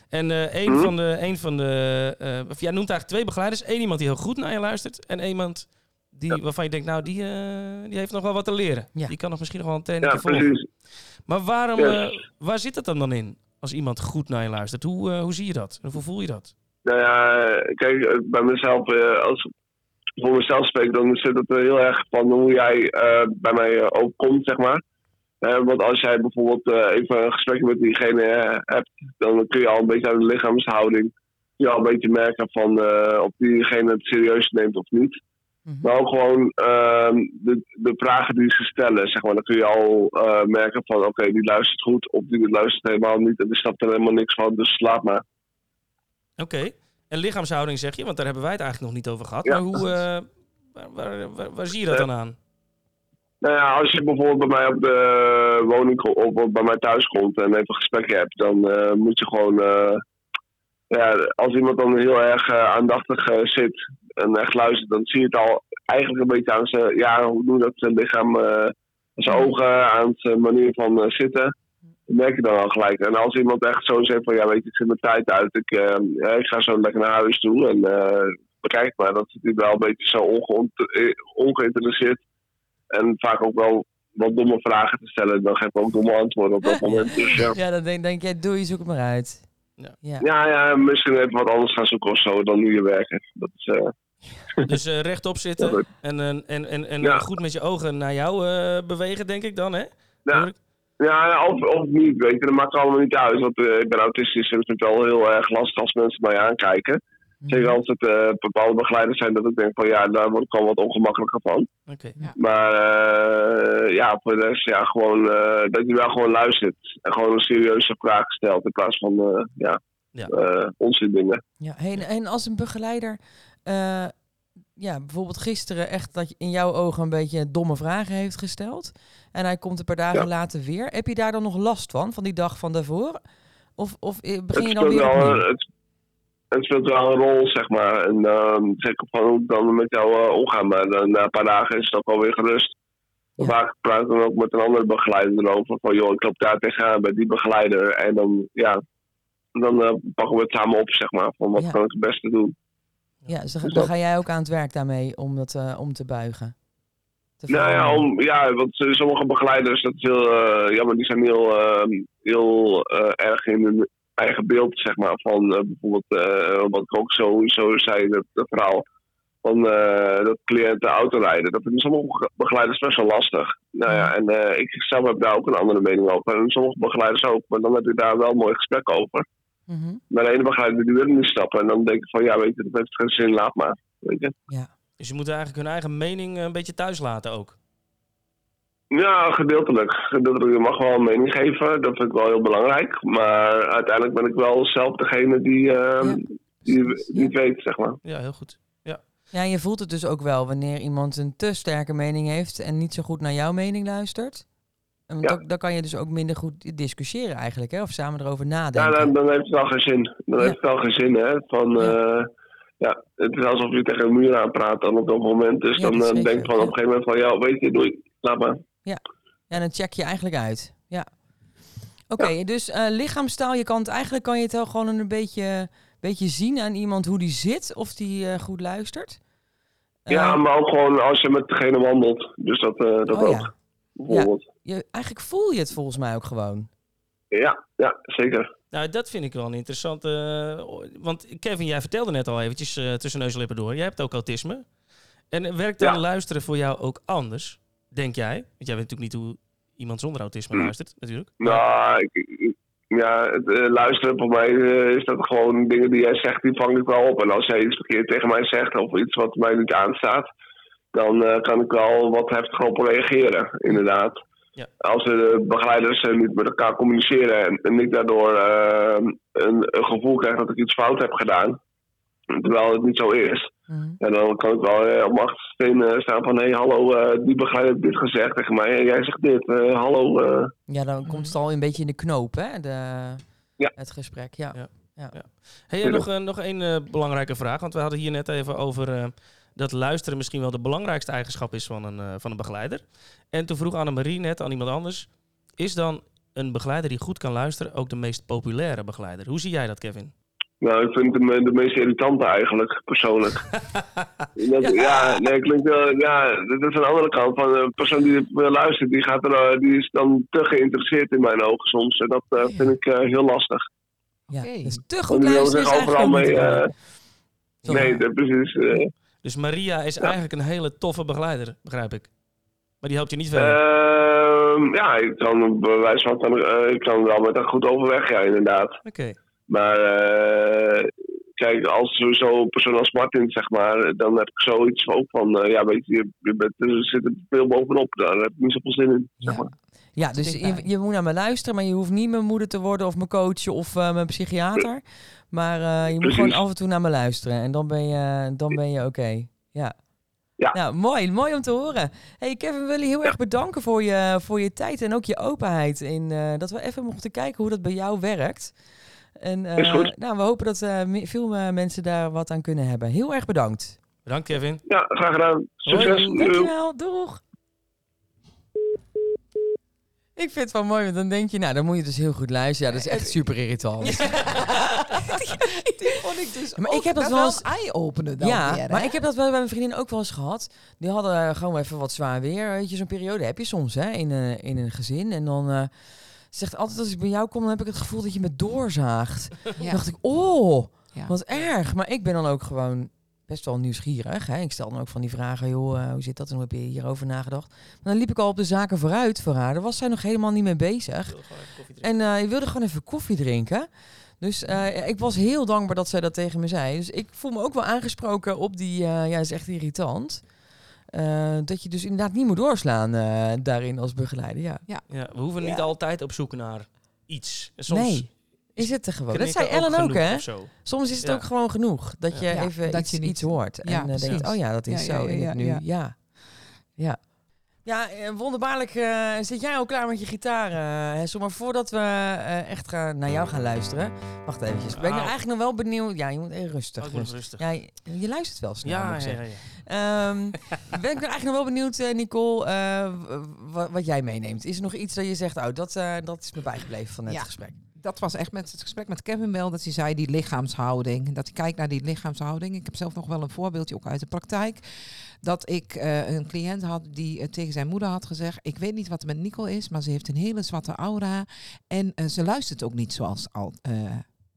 [SPEAKER 1] En eh een,
[SPEAKER 2] Mhm.
[SPEAKER 1] van de, een van de, eh, of jij noemt eigenlijk twee begeleiders. Eén iemand die heel goed naar je luistert en iemand die, waarvan je denkt, nou, die, eh, die heeft nog wel wat te leren.
[SPEAKER 3] Ja.
[SPEAKER 1] Die kan nog misschien nog wel een
[SPEAKER 2] Ja,
[SPEAKER 1] training volgen.
[SPEAKER 2] precies.
[SPEAKER 1] Maar waarom, eh, waar zit het dan dan in? Als iemand goed naar je luistert. Hoe, eh, hoe zie je dat? En hoe voel je dat?
[SPEAKER 2] Nou ja, kijk, eh, bij mezelf, eh, als ik voor mezelf spreek, dan zit het er heel erg van hoe jij eh, bij mij eh, ook komt, zeg maar. Eh, want als jij bijvoorbeeld eh, even een gesprek met diegene eh, hebt, dan kun je al een beetje aan de lichaamshouding, je al een beetje merken van of diegene het serieus neemt of niet.
[SPEAKER 3] Mhm.
[SPEAKER 2] Maar ook gewoon ehm, de, de vragen die ze stellen, zeg maar. Dan kun je al merken van, oké, die luistert goed of die luistert helemaal niet en die snapt er helemaal niks van, dus slaap maar.
[SPEAKER 1] Oké. En lichaamshouding zeg je, want daar hebben wij het eigenlijk nog niet over gehad.
[SPEAKER 2] Ja.
[SPEAKER 1] Maar hoe, waar, waar, waar, waar zie je dat dan aan?
[SPEAKER 2] Nou ja, als je bijvoorbeeld bij mij op de woning of bij mij thuis komt en even een gesprekje hebt, dan eh, moet je gewoon. eh, ja, als iemand dan heel erg eh, aandachtig zit en echt luistert, dan zie je het al eigenlijk een beetje aan zijn, ja, hoe je dat, zijn lichaam, zijn ogen, aan zijn manier van zitten. Dat merk je dan al gelijk. En als iemand echt zo zegt van, ja, weet je, ik zit mijn tijd uit, ik, ga zo lekker naar huis toe en bekijk maar, dat zit hij wel een beetje zo ongeïnteresseerd en vaak ook wel wat domme vragen te stellen. Dan geef ik ook domme antwoorden op dat moment. Dus ja.
[SPEAKER 3] Ja, dan denk, denk jij, doe je, zoek het maar uit.
[SPEAKER 1] Ja.
[SPEAKER 3] ja.
[SPEAKER 2] Ja, ja, misschien even wat anders gaan zoeken of zo dan nu je werken. Dat is, eh,
[SPEAKER 1] Dus eh, rechtop zitten
[SPEAKER 2] Ja,
[SPEAKER 1] en, eh, en, en, en
[SPEAKER 2] Ja.
[SPEAKER 1] goed met je ogen naar jou eh, bewegen, denk ik dan, hè?
[SPEAKER 2] ja, ja, of, of niet, weet je. Dat maakt allemaal niet uit. Want eh, ik ben autistisch en ik vind het wel heel erg lastig als mensen mij aankijken. Zeker als het eh, bepaalde begeleiders zijn dat ik denk van ja, daar word ik al wat ongemakkelijker van.
[SPEAKER 1] Oké.
[SPEAKER 2] Maar eh, ja, voor de rest ja, gewoon eh, dat je wel gewoon luistert. En gewoon een serieuze vraag stelt in plaats van eh ja,
[SPEAKER 1] Ja.
[SPEAKER 2] eh, onzin dingen.
[SPEAKER 3] Ja, en, en als een begeleider, eh, ja, bijvoorbeeld gisteren echt dat je in jouw ogen een beetje domme vragen heeft gesteld. En hij komt een paar dagen
[SPEAKER 2] Ja.
[SPEAKER 3] later weer. Heb je daar dan nog last van, van die dag van daarvoor? Of, of begin je dan weer
[SPEAKER 2] wel,
[SPEAKER 3] opnieuw?
[SPEAKER 2] het, het speelt wel een rol, zeg maar. En ehm, zeker van hoe ik dan met jou eh, omga. Maar dan, na een paar dagen is het ook alweer gerust.
[SPEAKER 3] Ja.
[SPEAKER 2] Vaak praat ik dan ook met een andere begeleider erover. Van joh, ik loop daar tegenaan bij die begeleider. En dan, ja, dan eh, pakken we het samen op, zeg maar. Van wat
[SPEAKER 3] Ja.
[SPEAKER 2] kan ik het beste doen.
[SPEAKER 3] Ja, dus dan,
[SPEAKER 2] Dus
[SPEAKER 3] dan
[SPEAKER 2] dat-
[SPEAKER 3] ga jij ook aan het werk daarmee om dat eh, om te buigen. Te
[SPEAKER 2] Nou ja, om, ja, want eh, sommige begeleiders, dat is heel, eh, ja, maar die zijn heel, ehm, heel eh, erg in hun eigen beeld, zeg maar. Van eh, bijvoorbeeld, eh, wat ik ook sowieso zei, dat, dat verhaal van eh, dat cliënten autorijden. Dat vinden sommige begeleiders best wel lastig. Nou ja, en eh, ik zelf heb daar ook een andere mening over. En sommige begeleiders ook, maar dan heb je daar wel een mooi gesprek over.
[SPEAKER 3] Mhm.
[SPEAKER 2] Maar de ene begeleider die wil niet stappen. En dan denk ik van, ja, weet je, dat heeft geen zin, laat maar. Weet je.
[SPEAKER 1] Dus je moet eigenlijk hun eigen mening een beetje thuis laten ook.
[SPEAKER 2] Ja, gedeeltelijk. gedeeltelijk. Je mag wel een mening geven, dat vind ik wel heel belangrijk. Maar uiteindelijk ben ik wel zelf degene die, ehm,
[SPEAKER 3] Ja,
[SPEAKER 2] die,
[SPEAKER 3] precies,
[SPEAKER 2] die
[SPEAKER 3] ja.
[SPEAKER 2] het weet, zeg maar.
[SPEAKER 1] Ja, heel goed.
[SPEAKER 3] Ja, en je voelt het dus ook wel wanneer iemand een te sterke mening heeft en niet zo goed naar jouw mening luistert. En
[SPEAKER 2] Ja.
[SPEAKER 3] dan, dan kan je dus ook minder goed discussiëren eigenlijk, hè? of samen erover
[SPEAKER 2] Ja,
[SPEAKER 3] nadenken.
[SPEAKER 2] dan, dan heeft het wel geen zin. Dan
[SPEAKER 3] Ja.
[SPEAKER 2] heeft het wel geen zin, hè. Van,
[SPEAKER 3] Ja.
[SPEAKER 2] ja. ja, het is alsof je tegen een muur aanpraat dan op dat moment. Dus
[SPEAKER 3] Ja,
[SPEAKER 2] dan eh, denk ik van
[SPEAKER 3] ja.
[SPEAKER 2] op een gegeven moment van, ja, weet je, doei, laat maar.
[SPEAKER 3] Ja, dan check je eigenlijk uit. Ja. Oké, dus eh, lichaamstaal, je kan het eigenlijk kan je het wel gewoon een beetje, beetje zien aan iemand hoe die zit, of die eh, goed luistert.
[SPEAKER 2] ja,
[SPEAKER 3] Eh,
[SPEAKER 2] maar ook gewoon als je met degene wandelt. Dus dat, eh, dat
[SPEAKER 3] oh
[SPEAKER 2] ook,
[SPEAKER 3] ja.
[SPEAKER 2] bijvoorbeeld.
[SPEAKER 3] je, eigenlijk voel je het volgens mij ook gewoon.
[SPEAKER 2] Ja, ja, zeker.
[SPEAKER 1] Nou, dat vind ik wel een interessante... eh, want Kevin, jij vertelde net al eventjes eh, tussen neus en lippen door. Jij hebt ook autisme. En werkt dan
[SPEAKER 2] Ja.
[SPEAKER 1] luisteren voor jou ook anders, denk jij? Want jij weet natuurlijk niet hoe iemand zonder autisme
[SPEAKER 2] Hm.
[SPEAKER 1] luistert, natuurlijk.
[SPEAKER 2] Nou, ik, ja, het eh, luisteren voor mij eh, is dat gewoon dingen die jij zegt, die vang ik wel op. En als jij iets verkeerd tegen mij zegt of iets wat mij niet aanstaat, dan eh, kan ik wel wat heftiger op reageren, inderdaad.
[SPEAKER 1] Ja.
[SPEAKER 2] Als de begeleiders niet met elkaar communiceren en, en ik daardoor een, een gevoel krijg dat ik iets fout heb gedaan, terwijl het niet zo is,
[SPEAKER 3] Mhm.
[SPEAKER 2] en dan kan ik wel eh, op mijn achtersteen staan van, hé, hey, hallo, eh, die begeleider heeft dit gezegd tegen mij en jij zegt dit, eh, hallo. eh.
[SPEAKER 3] Ja, dan komt het al een beetje in de knoop, hè? De,
[SPEAKER 2] Ja.
[SPEAKER 3] Het gesprek, ja.
[SPEAKER 1] Ja. Hey, en nog, nog één eh, belangrijke vraag. Want we hadden hier net even over eh, dat luisteren misschien wel de belangrijkste eigenschap is van een, eh, van een begeleider. En toen vroeg Annemarie net aan iemand anders: is dan een begeleider die goed kan luisteren ook de meest populaire begeleider? Hoe zie jij dat, Kevin?
[SPEAKER 2] Nou, ik vind hem eh, de meest irritante eigenlijk, persoonlijk. Dat, ja. nee, klinkt wel, ja, dat is aan de andere kant. Van een persoon die wil luistert, die, gaat er, eh, die is dan te geïnteresseerd in mijn ogen soms. En dat eh, vind ik eh, heel lastig.
[SPEAKER 3] Ja,
[SPEAKER 4] Oké.
[SPEAKER 3] dus te
[SPEAKER 2] Want
[SPEAKER 3] goed luisteren is
[SPEAKER 2] overal mee... eh, nee, dat, precies. eh.
[SPEAKER 1] Dus Maria is eigenlijk een hele toffe begeleider, begrijp ik. Maar die helpt je niet verder.
[SPEAKER 2] Ehm, ja, ik kan bij wijze van, eh, ik kan wel met een goed overweg, ja, inderdaad.
[SPEAKER 1] Oké.
[SPEAKER 2] Maar eh, kijk, als zo'n persoon als Martin, zeg maar, dan heb ik zoiets ook van, eh, ja, weet je, je, bent, er zit er veel bovenop, daar heb ik niet zoveel zin in. Zeg
[SPEAKER 3] Ja.
[SPEAKER 2] maar.
[SPEAKER 3] Ja, dus je, moet naar me luisteren, maar je hoeft niet mijn moeder te worden of mijn coach of eh, mijn psychiater. Maar eh, je moet
[SPEAKER 2] Precies.
[SPEAKER 3] gewoon af en toe naar me luisteren en dan ben je, dan ben je oké. Ja.
[SPEAKER 2] Ja.
[SPEAKER 3] Nou, mooi, mooi om te horen. Hey Kevin, we willen je heel erg bedanken voor je, voor je tijd en ook je openheid. In, eh, dat we even mochten kijken hoe dat bij jou werkt. En eh,
[SPEAKER 2] Is goed.
[SPEAKER 3] nou, we hopen dat eh, veel eh, mensen daar wat aan kunnen hebben. Heel erg bedankt.
[SPEAKER 1] Bedankt, Kevin.
[SPEAKER 2] Ja, graag gedaan. Succes.
[SPEAKER 1] Hoi.
[SPEAKER 3] Dankjewel, doeg. Ik vind het wel mooi, want dan denk je, nou, dan moet je dus heel goed luisteren. Ja, dat is echt super irritant.
[SPEAKER 4] Die vond ik dus
[SPEAKER 3] Maar ik
[SPEAKER 4] ook
[SPEAKER 3] heb dat
[SPEAKER 4] wel
[SPEAKER 3] eens-
[SPEAKER 4] een eye-opener dan
[SPEAKER 3] ja,
[SPEAKER 4] weer,
[SPEAKER 3] maar ik heb dat wel bij mijn vriendin ook wel eens gehad. Die hadden gewoon even wat zwaar weer. Weet je, zo'n periode heb je soms hè, in, in een gezin. En dan eh, zegt altijd als ik bij jou kom, dan heb ik het gevoel dat je me doorzaagt.
[SPEAKER 4] Ja.
[SPEAKER 3] Dan dacht ik, oh,
[SPEAKER 4] Ja.
[SPEAKER 3] wat erg. Maar ik ben dan ook gewoon best wel nieuwsgierig. Hè? Ik stel dan ook van die vragen, joh, eh, hoe zit dat en hoe heb je hierover nagedacht? Maar dan liep ik al op de zaken vooruit voor haar. Daar was zij nog helemaal niet mee bezig. En eh je wilde gewoon even koffie drinken. Dus eh, ik was heel dankbaar dat zij dat tegen me zei. Dus ik voel me ook wel aangesproken op die... eh, ja, is echt irritant. Eh, dat je dus inderdaad niet moet doorslaan eh, daarin als begeleider. Ja.
[SPEAKER 1] Ja, we hoeven niet
[SPEAKER 3] Ja.
[SPEAKER 1] altijd op zoek naar iets. En Soms
[SPEAKER 3] nee, is het er gewoon. Dat zei Ellen ook, hè? Soms is het
[SPEAKER 1] Ja.
[SPEAKER 3] ook gewoon genoeg. Dat je
[SPEAKER 4] Ja,
[SPEAKER 3] even
[SPEAKER 4] dat
[SPEAKER 3] iets,
[SPEAKER 4] je niet-
[SPEAKER 3] iets hoort. En eh, denkt, oh ja, dat is
[SPEAKER 4] Ja, ja,
[SPEAKER 3] zo. En nu,
[SPEAKER 4] ja.
[SPEAKER 3] ja. Ja. Eh, wonderbaarlijk eh, zit jij al klaar met je gitaar, eh Hessel. Maar voordat we eh, echt gaan, naar jou gaan luisteren... Wacht eventjes. Ben ik nou eigenlijk nog wel benieuwd... Ja, je moet even rustig.
[SPEAKER 1] Oh,
[SPEAKER 3] rustig.
[SPEAKER 1] rustig.
[SPEAKER 3] Ja, je, je luistert wel snel, moet
[SPEAKER 1] Ja,
[SPEAKER 3] ik
[SPEAKER 1] ja,
[SPEAKER 3] zeggen.
[SPEAKER 1] ja, ja.
[SPEAKER 3] Ehm, ben ik nou eigenlijk nog wel benieuwd, Nicole, eh, wat jij meeneemt. Is er nog iets dat je zegt, oh, dat, eh, dat is me bijgebleven van het
[SPEAKER 4] Ja.
[SPEAKER 3] gesprek?
[SPEAKER 4] Dat was echt met het gesprek met Kevin wel, dat hij zei die lichaamshouding. Dat hij kijkt naar die lichaamshouding. Ik heb zelf nog wel een voorbeeldje ook uit de praktijk. Dat ik eh, een cliënt had die eh, tegen zijn moeder had gezegd... ik weet niet wat er met Nicole is, maar ze heeft een hele zwarte aura. En eh, ze luistert ook niet zoals, al,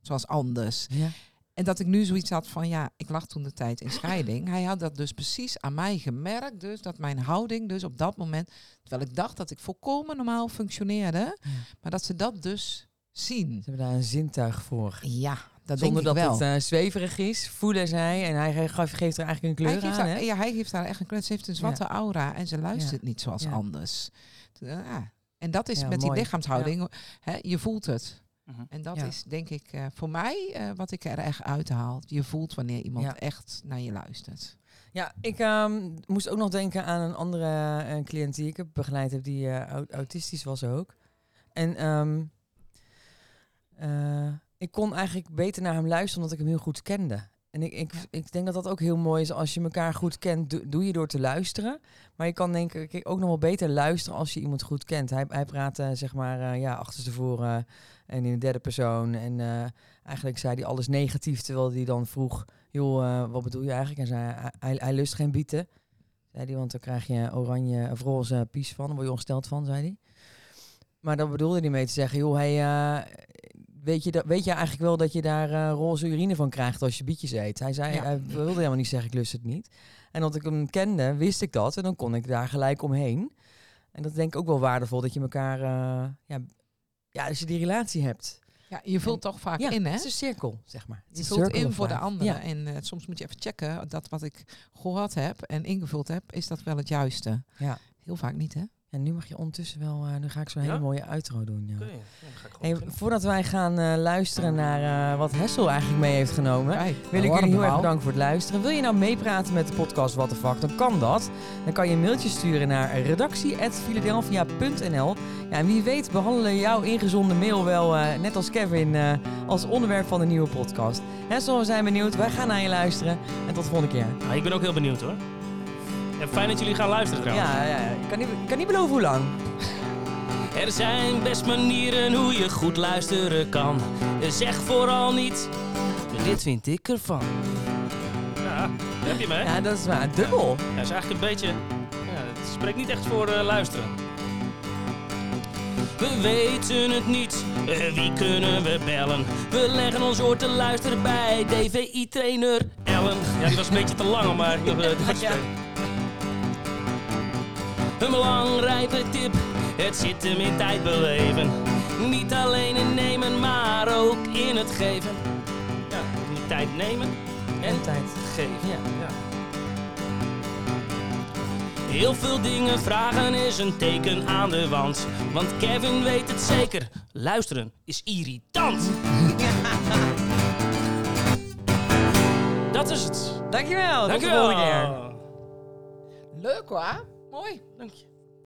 [SPEAKER 4] zoals anders.
[SPEAKER 3] Ja.
[SPEAKER 4] En dat ik nu zoiets had van, ja, ik lag toen de tijd in scheiding. Hij had dat dus precies aan mij gemerkt. Dus dat mijn houding dus op dat moment... terwijl ik dacht dat ik volkomen normaal functioneerde... maar dat ze dat dus zien.
[SPEAKER 3] Ze hebben daar een zintuig voor.
[SPEAKER 4] Ja, dat
[SPEAKER 3] Zonder
[SPEAKER 4] denk
[SPEAKER 3] dat
[SPEAKER 4] ik wel.
[SPEAKER 3] het eh, zweverig is, voelen zij. En hij ge- geeft, geeft er eigenlijk een kleur aan.
[SPEAKER 4] haar, ja, hij geeft haar echt een kleur. Ze heeft een zwarte aura en ze luistert niet zoals
[SPEAKER 3] Ja.
[SPEAKER 4] anders. Ja. En dat is
[SPEAKER 3] Ja,
[SPEAKER 4] met die lichaamshouding. Hè, je voelt het.
[SPEAKER 1] Mhm.
[SPEAKER 4] En dat
[SPEAKER 3] Ja.
[SPEAKER 4] is denk ik eh, voor mij eh, wat ik er echt uithaal. Je voelt wanneer iemand
[SPEAKER 3] Ja.
[SPEAKER 4] echt naar je luistert.
[SPEAKER 3] Ja, ik ehm, moest ook nog denken aan een andere eh, cliënt die ik heb begeleid heb, die eh, au- autistisch was ook. En ehm, eh, ik kon eigenlijk beter naar hem luisteren omdat ik hem heel goed kende. En ik, ik, ik denk dat dat ook heel mooi is als je elkaar goed kent, doe, doe je door te luisteren. Maar je kan denk ik ook nog wel beter luisteren als je iemand goed kent. Hij, hij praatte zeg maar eh, ja, achterstevoren en in de derde persoon. En eh, eigenlijk zei hij alles negatief, terwijl hij dan vroeg, joh, eh, wat bedoel je eigenlijk? En zei hij, hij, lust geen bieten. Zei hij, want dan krijg je oranje of roze pies van, daar word je ongesteld van, zei hij. Maar dan bedoelde hij mee te zeggen, joh, hij, eh, weet, je dat, weet je eigenlijk wel dat je daar eh, roze urine van krijgt als je bietjes eet? Hij zei,
[SPEAKER 4] Ja.
[SPEAKER 3] hij wilde helemaal niet zeggen, ik lust het niet. En dat ik hem kende, wist ik dat en dan kon ik daar gelijk omheen. En dat denk ik ook wel waardevol, dat je elkaar, eh, ja, ja, als je die relatie hebt.
[SPEAKER 4] Ja, je vult
[SPEAKER 3] En-
[SPEAKER 4] toch vaak
[SPEAKER 3] ja,
[SPEAKER 4] in, hè?
[SPEAKER 3] het is een cirkel, zeg maar. Het
[SPEAKER 4] Je vult in voor de.
[SPEAKER 3] Ja.
[SPEAKER 4] En eh, soms moet je even checken dat wat ik gehoord heb en ingevuld heb, is dat wel het juiste.
[SPEAKER 3] Ja.
[SPEAKER 4] Heel vaak niet, hè?
[SPEAKER 3] En nu mag je ondertussen wel, eh, nu ga ik zo'n
[SPEAKER 1] Ja?
[SPEAKER 3] hele mooie outro doen. Ja.
[SPEAKER 1] Oké, ja, dan ga ik gewoon
[SPEAKER 3] Hey,
[SPEAKER 1] beginnen.
[SPEAKER 3] voordat wij gaan eh, luisteren naar eh, wat Hessel eigenlijk mee heeft genomen,
[SPEAKER 4] Kijk,
[SPEAKER 3] wil ik jullie heel erg bedanken voor het luisteren. Wil je nou meepraten met de podcast What the Fuck, dan kan dat. Dan kan je een mailtje sturen naar redactie.philadelphia.nl. Ja, en wie weet behandelen jouw ingezonde mail wel, eh, net als Kevin, eh, als onderwerp van de nieuwe podcast. Hessel, we zijn benieuwd. Wij gaan naar je luisteren. En tot de volgende keer.
[SPEAKER 1] Ja, ik ben ook heel benieuwd hoor. En fijn dat jullie gaan luisteren trouwens.
[SPEAKER 3] Ja, ja, ja. Ik, kan niet, ik kan niet beloven hoe lang.
[SPEAKER 1] Er zijn best manieren hoe je goed luisteren kan. Zeg vooral niet Dit vind ik ervan. Ja, heb je me?
[SPEAKER 3] Ja, dat is waar. Dubbel.
[SPEAKER 1] Ja, is eigenlijk een beetje... Ja, het spreekt niet echt voor eh, luisteren. We weten het niet, eh, wie kunnen we bellen? We leggen ons oor te luisteren bij DVI-trainer Ellen. Ja, die was een beetje te lang, maar uh,
[SPEAKER 3] Ja.
[SPEAKER 1] Een belangrijke tip, het zit hem in tijd beleven. Niet alleen in nemen, maar ook in het geven. Ja, niet tijd nemen en tijd geven.
[SPEAKER 3] Ja.
[SPEAKER 1] Ja. Heel veel dingen vragen is een teken aan de wand. Want Kevin weet het zeker, luisteren is irritant. Dat is het.
[SPEAKER 3] Dankjewel. Tot de volgende keer.
[SPEAKER 1] Dankjewel.
[SPEAKER 4] Leuk hoor. Mooi.
[SPEAKER 1] Dank je.